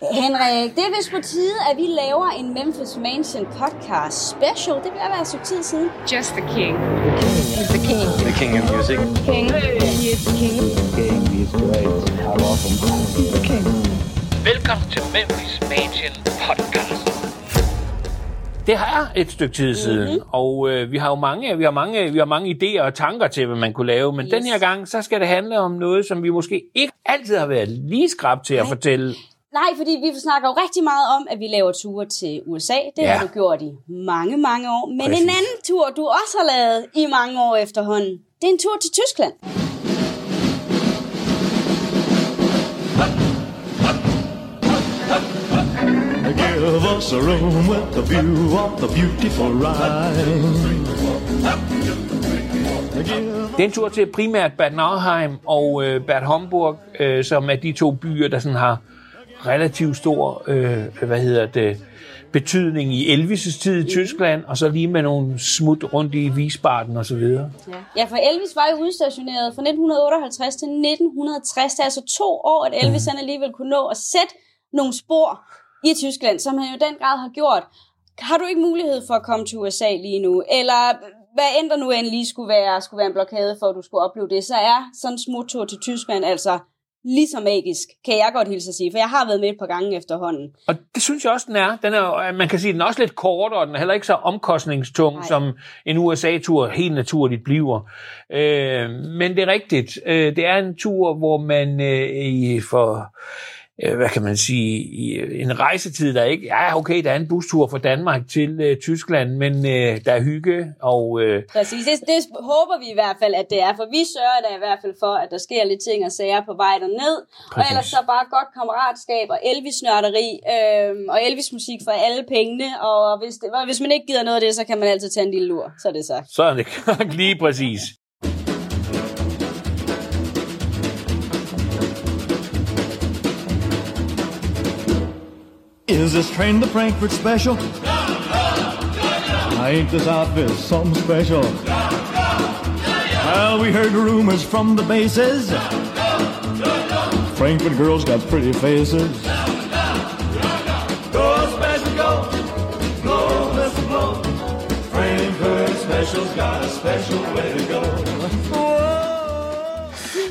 Henrik, det er vist på tide, at vi laver en Memphis Mansion podcast special. Det vil være så tid siden. Just the king. He's the king. The king of music. King. He is the king. King, he's great. Love him. He's the king. Velkommen til Memphis Mansion Podcast. Det er et stykke tid siden, mm-hmm. og øh, vi har jo mange, vi har mange, vi har mange idéer og tanker til, hvad man kunne lave, men yes. den her gang, så skal det handle om noget, som vi måske ikke altid har været lige skrab til at fortælle. Nej, fordi vi snakker jo rigtig meget om, at vi laver ture til USA. Det Ja. har du gjort i mange, mange år. Men Præcis. en anden tur, du også har lavet i mange år efterhånden, det er en tur til Tyskland. Give us a room with a view of the beautiful Rhine. Give Det er en tur til primært Bad Nauheim og øh, Bad Homburg, øh, som er de to byer, der sådan har relativt stor øh, hvad hedder det, betydning i Elvis' tid i Tyskland, og så lige med nogle smut rundt i Wiesbaden og så videre. Ja. ja, for Elvis var jo udstationeret fra 1958 til 1960. Det er altså to år, at Elvis han alligevel kunne nå at sætte nogle spor i Tyskland, som han jo den grad har gjort. Har du ikke mulighed for at komme til USA lige nu? Eller hvad end der nu end lige skulle være, skulle være en blokade for, at du skulle opleve det, så er sådan en smuttur til Tyskland altså lige så magisk, kan jeg godt hilse at sige, for jeg har været med et par gange efterhånden. Og det synes jeg også, den er. Den er man kan sige, den er også lidt kortere, og den er heller ikke så omkostningstung, Nej. Som en USA-tur helt naturligt bliver. Øh, men det er rigtigt. Øh, det er en tur, hvor man øh, i for øh, hvad kan man sige, i en rejsetid, der ikke, ja okay, der er en bustur fra Danmark til øh, Tyskland, men øh, der er hygge, og øh, Præcis, det, det håber vi i hvert fald, at det er, for vi sørger da i hvert fald for, at der sker lidt ting og sager på vej derned, og Præcis. ellers så bare godt kammeratskab og Elvis-nørderi, øhm, og Elvis-musik for alle pengene, og hvis, det, og hvis man ikke gider noget af det, så kan man altid tage en lille lur, så er det sagt. så er det lige præcis. Is this train the Frankfurt special? Ain't this outfit something special? Well, we heard rumors from the bases. Frankfurt girls got pretty faces. Go special, go. Go, Mr. Blow. Frankfurt special's got a special way to go.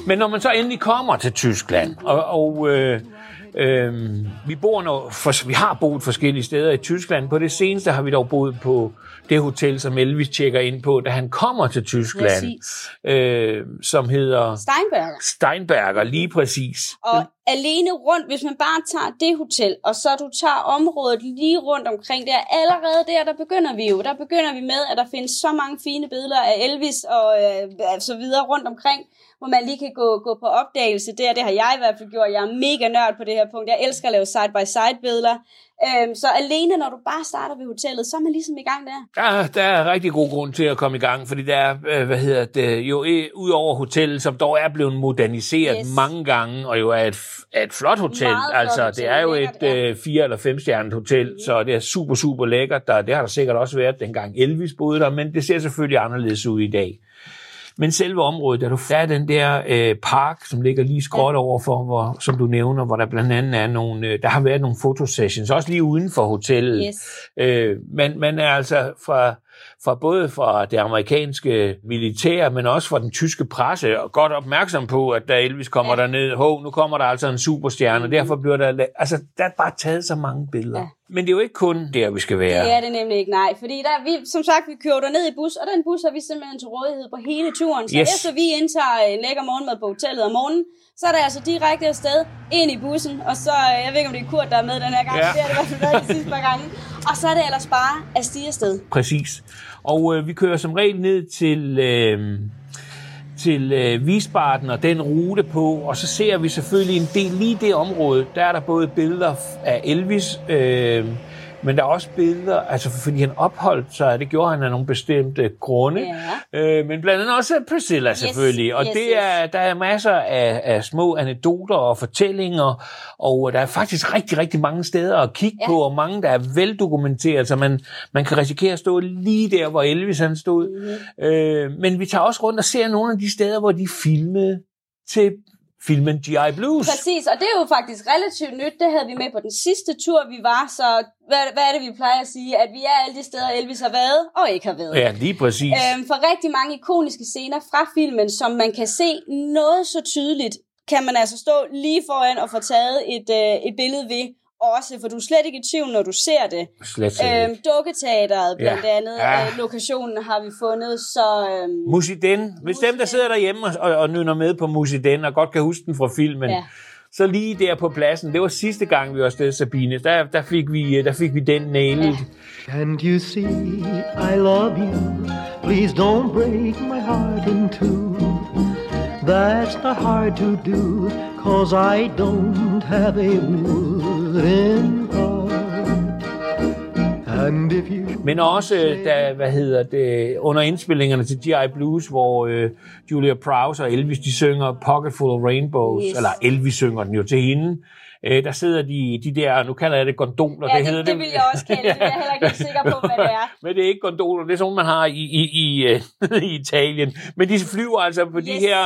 Men når man så endelig kommer til Tyskland, og, og øh, øh, vi, bor når, for, vi har boet forskellige steder i Tyskland. På det seneste har vi dog boet på det hotel, som Elvis tjekker ind på, da han kommer til Tyskland, Præcis. øh, som hedder Steinberger. Steinberger, lige præcis. Og alene rundt, hvis man bare tager det hotel, og så du tager området lige rundt omkring der, allerede der, der begynder vi jo. Der begynder vi med, at der findes så mange fine billeder af Elvis og øh, så videre rundt omkring, hvor man lige kan gå, gå på opdagelse der. Det har jeg i hvert fald gjort. Jeg er mega nørd på det her punkt. Jeg elsker at lave side-by-side billeder. Øhm, så alene, når du bare starter ved hotellet, så er man ligesom i gang der. Der, der er rigtig god grund til at komme i gang, fordi der er, øh, hvad hedder det, jo øh, ud over hotellet, som dog er blevet moderniseret Yes. mange gange, og jo er et, er et flot hotel. Meget flot altså, hotel, det er jo lækkert, et ja. øh, fire- eller femstjernet hotel, mm. så det er super, super lækkert. Der, det har der sikkert også været, dengang Elvis boede der, men det ser selvfølgelig anderledes ud i dag. Men selve området, der, du, der er den der øh, park, som ligger lige skråt overfor, hvor, som du nævner, hvor der blandt andet er nogle, øh, der har været nogle fotosessions, også lige uden for hotellet. Yes. Øh, man, man er altså fra, fra både fra det amerikanske militær, men også fra den tyske presse, og godt opmærksom på, at da Elvis kommer ja. derned, hov, nu kommer der altså en superstjerne, og derfor bliver der, altså, der er bare taget så mange billeder. Ja. Men det er jo ikke kun der, vi skal være. Det er det nemlig ikke, nej. Fordi der, vi, som sagt, vi kører ned i bus, og den bus har vi simpelthen til rådighed på hele turen. Så Yes. efter vi indtager en lækker morgenmad på hotellet om morgenen, så er det altså direkte afsted ind i bussen. Og så, øh, jeg ved ikke, om det er Kurt, der er med den her gang. Ja. Det har det i hvert fald været de sidste par gange. Og så er det ellers bare at stige afsted. Præcis. Og øh, vi kører som regel ned til, øh, til øh, Wiesbaden og den rute på, og så ser vi selvfølgelig en del lige det område. Der er der både billeder af Elvis, øh, men der er også billeder, altså fordi han opholdt sig, det gjorde han af nogle bestemte grunde, Ja. øh, men blandt andet også Priscilla selvfølgelig. og yes, det er, der er masser af, af små anekdoter og fortællinger, og der er faktisk rigtig, rigtig mange steder at kigge Ja. på, og mange, der er veldokumenteret, så man, man kan risikere at stå lige der, hvor Elvis han stod. Mm-hmm. Øh, men vi tager også rundt og ser nogle af de steder, hvor de filmede til filmen G.I. Blues. Præcis, og det er jo faktisk relativt nyt. Det havde vi med på den sidste tur, vi var. Så hvad, hvad er det, vi plejer at sige? At vi er alle de steder, Elvis har været og ikke har været. Ja, lige præcis. Øhm, for rigtig mange ikoniske scener fra filmen, som man kan se noget så tydeligt, kan man altså stå lige foran og få taget et, øh, et billede ved også, for du er slet ikke i tvivl, når du ser det. Slet Øhm. Dukketeateret blandt Ja. andet, Ja. øh, lokationen har vi fundet, så... Øhm, Musiden. Hvis dem, der sidder derhjemme og, og, og nynner med på Musiden, og godt kan huske den fra filmen, Ja. så lige der på pladsen, det var sidste gang, vi var afsted, Sabine, der, der, fik, vi, der fik vi den nailet. Can't you see I love you? Please don't break my heart in two. That's not hard to do, cause I don't have a wooden heart. And if you Men også, da, hvad hedder det, under indspillingerne til G.I. Blues, hvor øh, Julia Prowse og Elvis, de synger Pocket Full of Rainbows, Yes. eller Elvis synger den jo til hende, øh, der sidder de, de der, nu kalder jeg det gondoler. ja, det, hedder det, det vil jeg også kalde det. Jeg er heller ikke helt sikker på, hvad det er. Men det er ikke gondoler, det er sådan, man har i, i, i, øh, i Italien. Men de flyver altså på de Yes. her...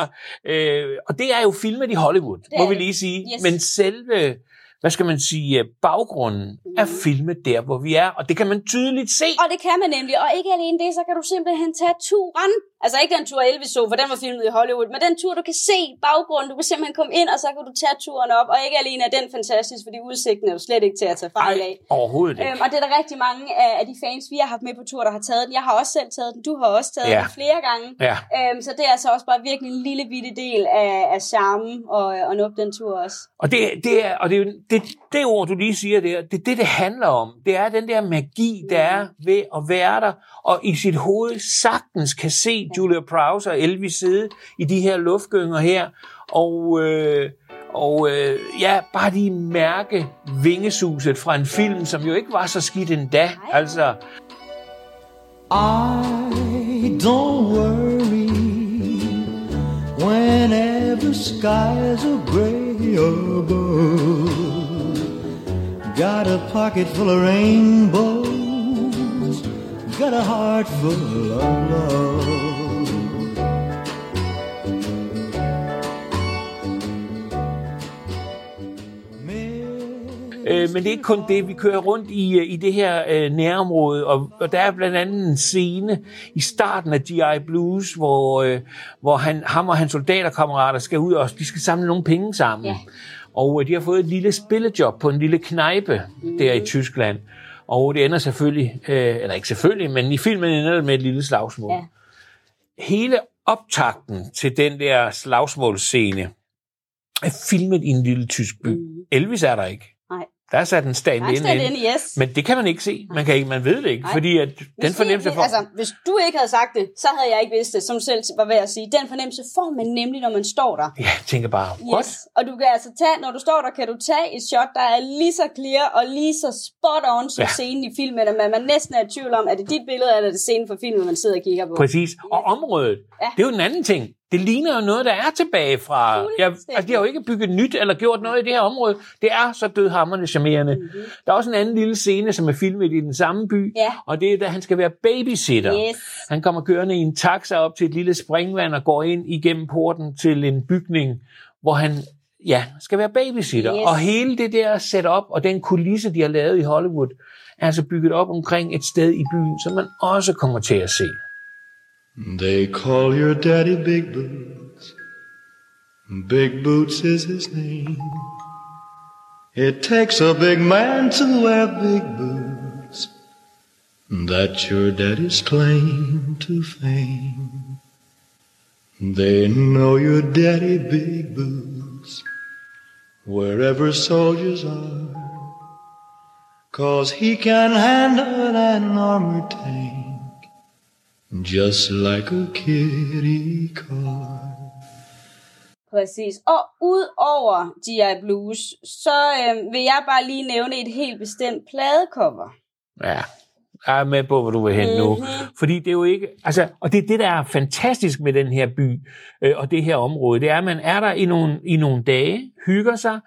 Øh, og det er jo filmet i Hollywood, Det må vi det. lige sige. Yes. Men selve, hvad skal man sige, øh, baggrunden Mm. er filmet der, hvor vi er. Og det kan man tydeligt se. Og det kan man nemlig. Og ikke alene det, så kan du simpelthen tage turen. Altså ikke den tur Elvis så, for den var filmet i Hollywood, men den tur, du kan se baggrunden. Du kan simpelthen komme ind, og så kan du tage turen op. Og ikke alene er den fantastisk, fordi udsigten er jo slet ikke til at tage fejl af. overhovedet ikke. Øhm, og det er der rigtig mange af, af de fans, vi har haft med på tur, der har taget den. Jeg har også selv taget den. Du har også taget Ja. den flere gange. Ja. Øhm, så det er altså også bare virkelig en lille bitte del af, af charmen og, og op den tur også. Og det, det er, og det, er det, det ord, du lige siger der, det er det, det handler om. Det er den der magi, der er ved at være der, og i sit hoved sagtens kan se Julia Prowse og Elvis sidde i de her luftgynger her, og, øh, og øh, ja, bare lige mærke vingesuset fra en film, som jo ikke var så skidt endda. Altså, I don't worry whenever skies are gray above. Got a pocket full of rainbows, got a heart full of love. Øh, men det er ikke kun det. Vi kører rundt i, øh, i det her øh, nærområde, og, og der er blandt andet en scene i starten af G.I. Blues, hvor, øh, hvor han, ham og hans soldaterkammerater skal ud, og de skal samle nogle penge sammen. Ja. Og øh, de har fået et lille spillejob på en lille knejpe mm. der i Tyskland. Og det ender selvfølgelig, øh, eller ikke selvfølgelig, men i filmen ender det med et lille slagsmål. Ja. Hele optakten til den der slagsmålscene er filmet i en lille tysk by. Mm. Elvis er der ikke. Der er sat en stand ind. ind. in, yes. Men det kan man ikke se. Man, kan ikke, man ved det ikke, Nej. fordi at den Hvis fornemmelse det, for... Altså, hvis du ikke havde sagt det, så havde jeg ikke vidst det, som selv var ved at sige. Den fornemmelse får man nemlig, når man står der. Ja, jeg tænker bare, what? Yes. Og du kan altså tage, når du står der, kan du tage et shot, der er lige så clear og lige så spot on som Ja. ja. scenen i filmen, at man, man næsten er i tvivl om, er det dit billede, eller er det scenen fra filmen, man sidder og kigger på. Præcis. Og området, Ja. det er jo en anden ting. Det ligner jo noget, der er tilbage fra... Jeg, altså, de har jo ikke bygget nyt eller gjort noget i det her område. Det er så dødhammerende charmerende. Mm-hmm. Der er også en anden lille scene, som er filmet i den samme by. Ja. og det er, da han skal være babysitter. Yes. Han kommer kørende i en taxa op til et lille springvand og går ind igennem porten til en bygning, hvor han ja, skal være babysitter. Yes. Og hele det der setup og den kulisse, de har lavet i Hollywood, er altså bygget op omkring et sted i byen, som man også kommer til at se. They call your daddy Big Boots. Big Boots is his name. It takes a big man to wear big boots. That's your daddy's claim to fame. They know your daddy Big Boots wherever soldiers are. Cause he can handle an armored tank just like a kitty car. Præcis. Og ud over G.I. Blues, så øh, vil jeg bare lige nævne et helt bestemt pladecover. Ja, jeg er med på, hvor du vil hen nu. Mhm. Fordi det er jo ikke... Altså, og det er det, der er fantastisk med den her by øh, og det her område. Det er, at man er der i nogle, i nogle dage, hygger sig,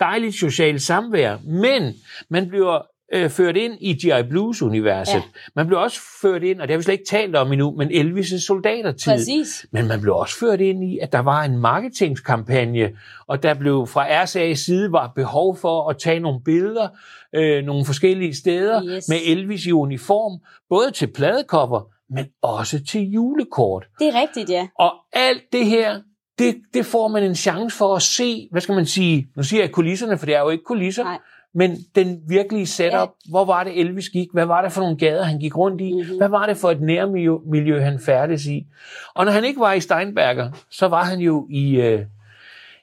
dejligt socialt samvær, men man bliver øh, ført ind i G.I. Blues-universet. Ja. Man blev også ført ind, og det har vi slet ikke talt om endnu, men Elvis' soldatertid. Præcis. Men man blev også ført ind i, at der var en marketingskampagne, og der blev fra RSA's side var behov for at tage nogle billeder øh, nogle forskellige steder Yes. med Elvis i uniform, både til pladekopper, men også til julekort. Det er rigtigt, ja. Og alt det her, det, det får man en chance for at se, hvad skal man sige, nu siger jeg kulisserne, for det er jo ikke kulisser, Nej. Men den virkelige setup, ja. hvor var det Elvis gik, hvad var det for nogle gader, han gik rundt i, Mhm. mm-hmm. hvad var det for et nærmiljø, miljø, han færdes i. Og når han ikke var i Steinberger, så var han jo i, øh,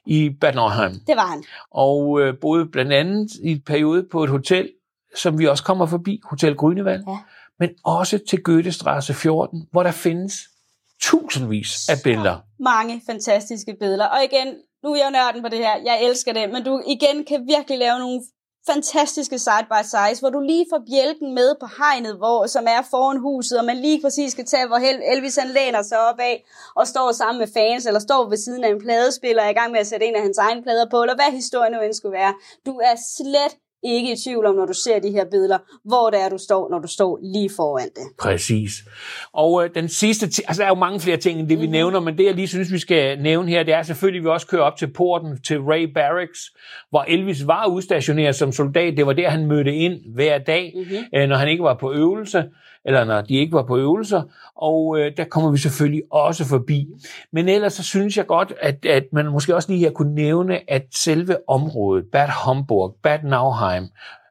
i Bad Nauheim, Det var han. og øh, boede blandt andet i et periode på et hotel, som vi også kommer forbi, Hotel Grønevald, Ja. men også til Goethestrasse 14, hvor der findes tusindvis af billeder. Mange fantastiske billeder. Og igen, nu er jeg nørden på det her. Jeg elsker det. Men du igen kan virkelig lave nogle fantastiske side by sides, hvor du lige får bjælken med på hegnet, hvor, som er foran huset, og man lige præcis skal tage, hvor Elvis han læner sig op af, og står sammen med fans, eller står ved siden af en pladespiller, og er i gang med at sætte en af hans egne plader på, eller hvad historien nu end skulle være. Du er slet ikke i tvivl om, når du ser de her billeder, hvor det er, du står, når du står lige foran det. Præcis. Og øh, den sidste, altså der er jo mange flere ting, end det vi mm-hmm. nævner, men det jeg lige synes, vi skal nævne her, det er selvfølgelig, at vi også kører op til porten til Ray Barracks, hvor Elvis var udstationeret som soldat. Det var der, han mødte ind hver dag, mm-hmm. øh, når han ikke var på øvelse, eller når de ikke var på øvelser, og øh, der kommer vi selvfølgelig også forbi. Men ellers så synes jeg godt, at, at man måske også lige her kunne nævne, at selve området, Bad Homburg, Bad Nauheim,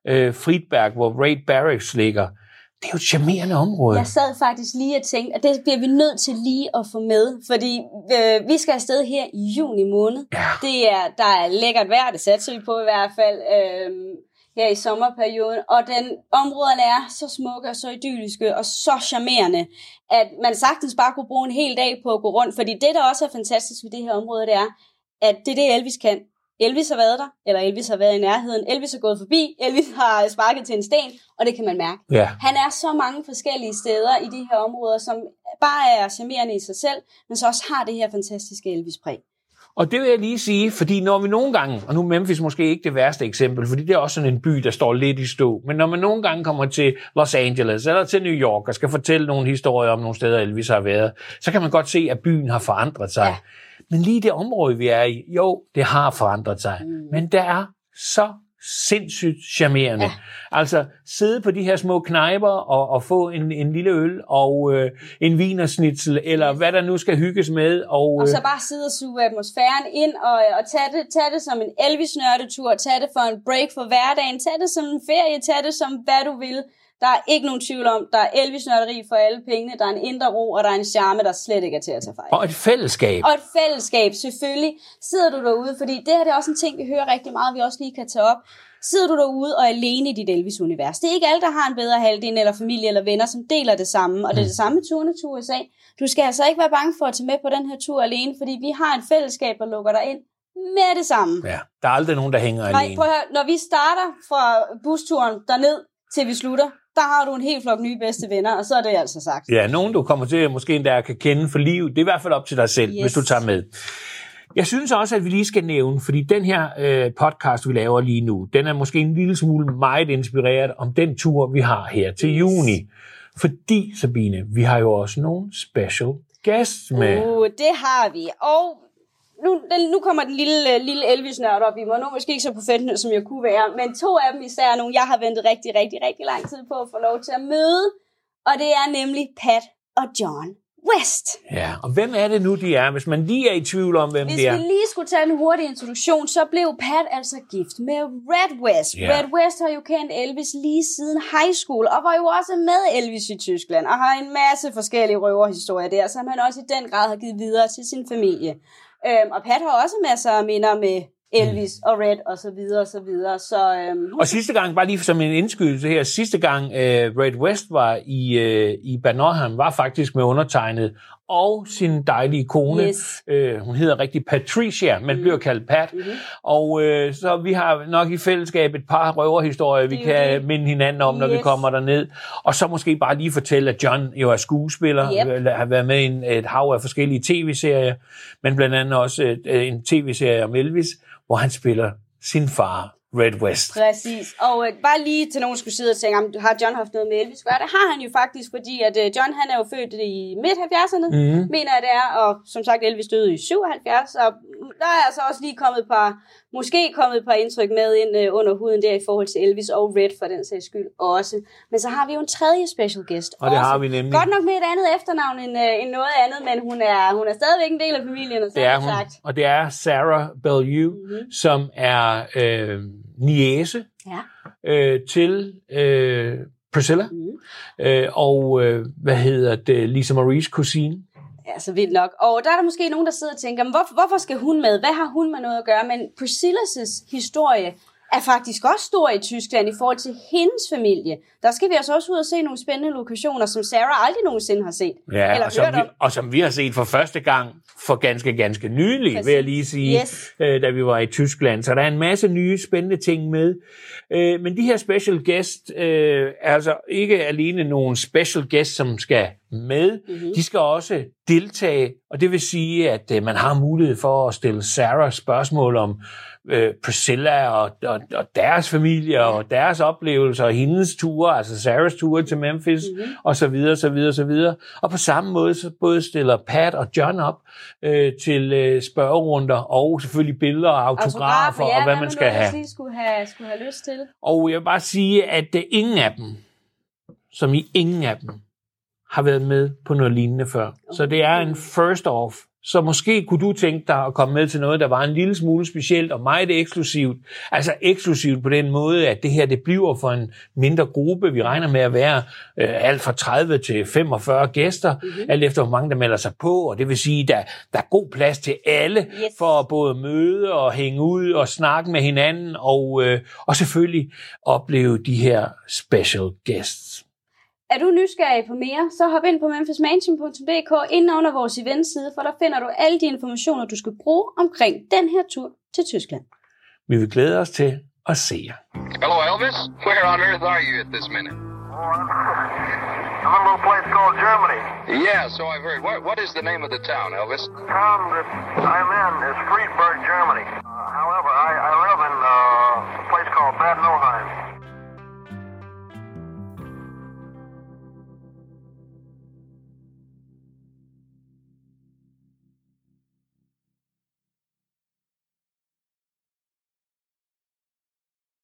øh, Friedberg, hvor Ray Barracks ligger, det er jo et charmerende område. Jeg sad faktisk lige og tænkte, at det bliver vi nødt til lige at få med, fordi øh, vi skal afsted her i juni måned. Ja. Det er, der er lækkert vejr, det satser vi på i hvert fald øh, her i sommerperioden, og den områderne er så smukke og så idylliske og så charmerende, at man sagtens bare kunne bruge en hel dag på at gå rundt, fordi det, der også er fantastisk ved det her område, det er, at det er det, Elvis kan. Elvis har været der, eller Elvis har været i nærheden, Elvis er gået forbi, Elvis har sparket til en sten, og det kan man mærke. Ja. Han er så mange forskellige steder i de her områder, som bare er charmerende i sig selv, men så også har det her fantastiske Elvis-præg. Og det vil jeg lige sige, fordi når vi nogle gange, og nu er Memphis måske ikke det værste eksempel, fordi det er også sådan en by, der står lidt i stå, men når man nogle gange kommer til Los Angeles eller til New York og skal fortælle nogle historier om nogle steder, Elvis har været, så kan man godt se, at byen har forandret sig. Ja. Men lige det område, vi er i, jo, det har forandret sig. Mm. Men der er så sindssygt charmerende. Ja. Altså sidde på de her små knejper og, og få en, en lille øl og øh, en vinersnitzel, eller hvad der nu skal hygges med. Og, Og så øh, bare sidde og suge atmosfæren ind, og, og tage, det, tage det som en Elvis-nørdetur, tage det for en break for hverdagen, tage det som en ferie, tage det som hvad du vil. Der er ikke nogen tvivl om, der er Elvis-nørderi for alle pengene, der er en indre ro, og der er en charme, der slet ikke er til at tage fejl. og et fællesskab. Og et fællesskab, selvfølgelig. Sidder du derude, fordi det her det er også en ting, vi hører rigtig meget, vi også lige kan tage op. Sidder du derude og er alene i dit Elvis-univers. Det er ikke alle, der har en bedre halvdel, eller familie eller venner, som deler det samme. Og det er det samme turene til USA. Du skal altså ikke være bange for at tage med på den her tur alene, fordi vi har et fællesskab, der lukker dig ind med det samme. Ja, der er aldrig nogen, der hænger Nej, alene. prøv at høre, når vi starter fra busturen derned, til vi slutter, der har du en helt flok nye bedste venner, og så er det altså sagt. Ja, nogen du kommer til måske endda kan kende for livet. Det er i hvert fald op til dig selv. Yes. hvis du tager med. Jeg synes også, at vi lige skal nævne, fordi den her øh, podcast, vi laver lige nu, den er måske en lille smule meget inspireret om den tur, vi har her til Yes. juni. Fordi, Sabine, vi har jo også nogle special guests med. Uh, det har vi. Og nu, den, nu kommer den lille, øh, lille Elvis-nørd op i mig. Nu er måske ikke så professionel, som jeg kunne være, men to af dem især er nogle, jeg har ventet rigtig, rigtig, rigtig lang tid på at få lov til at møde. Og det er nemlig Pat og John West. Ja, og hvem er det nu, de er? Hvis man lige er i tvivl om, hvem Hvis det er. vi lige skulle tage en hurtig introduktion, så blev Pat altså gift med Red West. Ja. Red West har jo kendt Elvis lige siden high school, og var jo også med Elvis i Tyskland, og har en masse forskellige røverhistorier der, som han også i den grad har givet videre til sin familie. Øhm, og Pat har også masser af minder med Elvis og Red og så videre og så videre. Så øhm, Og sidste gang, bare lige som en indskydelse her, sidste gang uh, Red West var i, uh, i Nauheim, var faktisk med undertegnet og sin dejlige kone. Yes. Uh, hun hedder rigtig Patricia, men bliver kaldt Pat. Mm-hmm. Og uh, så vi har nok i fællesskab et par røverhistorier, vi kan det. minde hinanden om, når vi Yes. kommer derned. Og så måske bare lige fortælle, at John jo er skuespiller, Yep. har været med i en, et hav af forskellige tv-serier, men blandt andet også et, en tv-serie om Elvis, hvor han spiller sin far, Red West. Præcis. Og øh, bare lige til nogen skulle sidde og tænke, om har John haft noget med Elvis at gøre? Det har han jo faktisk, fordi at øh, John han er jo født i midt-70'erne, Mhm. mm. mener jeg det er, og som sagt Elvis døde i 77, og der er altså også lige kommet et par, måske kommet et par indtryk med ind øh, under huden der i forhold til Elvis og Red for den sags skyld også. Men så har vi jo en tredje special guest Og det også. har vi nemlig. Godt nok med et andet efternavn end, øh, end noget andet, men hun er, hun er stadigvæk en del af familien, og så Det er hun. sagt. Og det er Sarah Bellew, Mhm. mm-hmm. som er øh, niece Ja. øh, til øh, Priscilla. Mhm. Øh, og øh, hvad hedder det? Lisa Maries kusine. Ja, så vildt nok. Og der er der måske nogen, der sidder og tænker, men hvorfor, hvorfor skal hun med? Hvad har hun med noget at gøre? Men Priscillas historie er faktisk også stor i Tyskland i forhold til hendes familie. Der skal vi altså også ud og se nogle spændende lokationer, som Sarah aldrig nogensinde har set. Ja, Eller og, som hørt vi, om. og som vi har set for første gang for ganske, ganske nylig, Præcis. vil jeg lige sige, Yes. øh, da vi var i Tyskland. Så der er en masse nye spændende ting med. Øh, men de her special guest øh, er altså ikke alene nogle special guests, som skal med. Mhm. Mm-hmm. De skal også deltage, og det vil sige, at øh, man har mulighed for at stille Sarah spørgsmål om øh, Priscilla og, og, og deres familie og deres oplevelser og hendes ture, altså Sarahs ture til Memphis mm-hmm. og så videre, så videre, så videre. Og på samme måde så både stiller Pat og John op øh, til øh, spørgerunder og selvfølgelig billeder og autografer ja, og hvad man skal have. lige skulle have, skulle have lyst til. Og jeg vil bare sige, at øh, ingen af dem, som i ingen af dem, har været med på noget lignende før. Så det er en first off. Så måske kunne du tænke dig at komme med til noget, der var en lille smule specielt og meget eksklusivt. Altså eksklusivt på den måde, at det her det bliver for en mindre gruppe. Vi regner med at være øh, alt fra 30 til 45 gæster, mm-hmm. alt efter hvor mange der melder sig på. Og det vil sige, at der, der er god plads til alle Yes. for at både møde og hænge ud og snakke med hinanden og, øh, og selvfølgelig opleve de her special guests. Er du nysgerrig på mere, så hop ind på memphismansion.dk ind under vores eventside, for der finder du alle de informationer, du skal bruge omkring den her tur til Tyskland. Vi vil glæde os til at se jer. Hello, Elvis. Where on earth are you at this minute? I'm in a little place called Germany. Yeah, so I've heard. What, what is the name of the town, Elvis? The town that I'm in is Friedberg, Germany. Uh, however, I, I live in uh,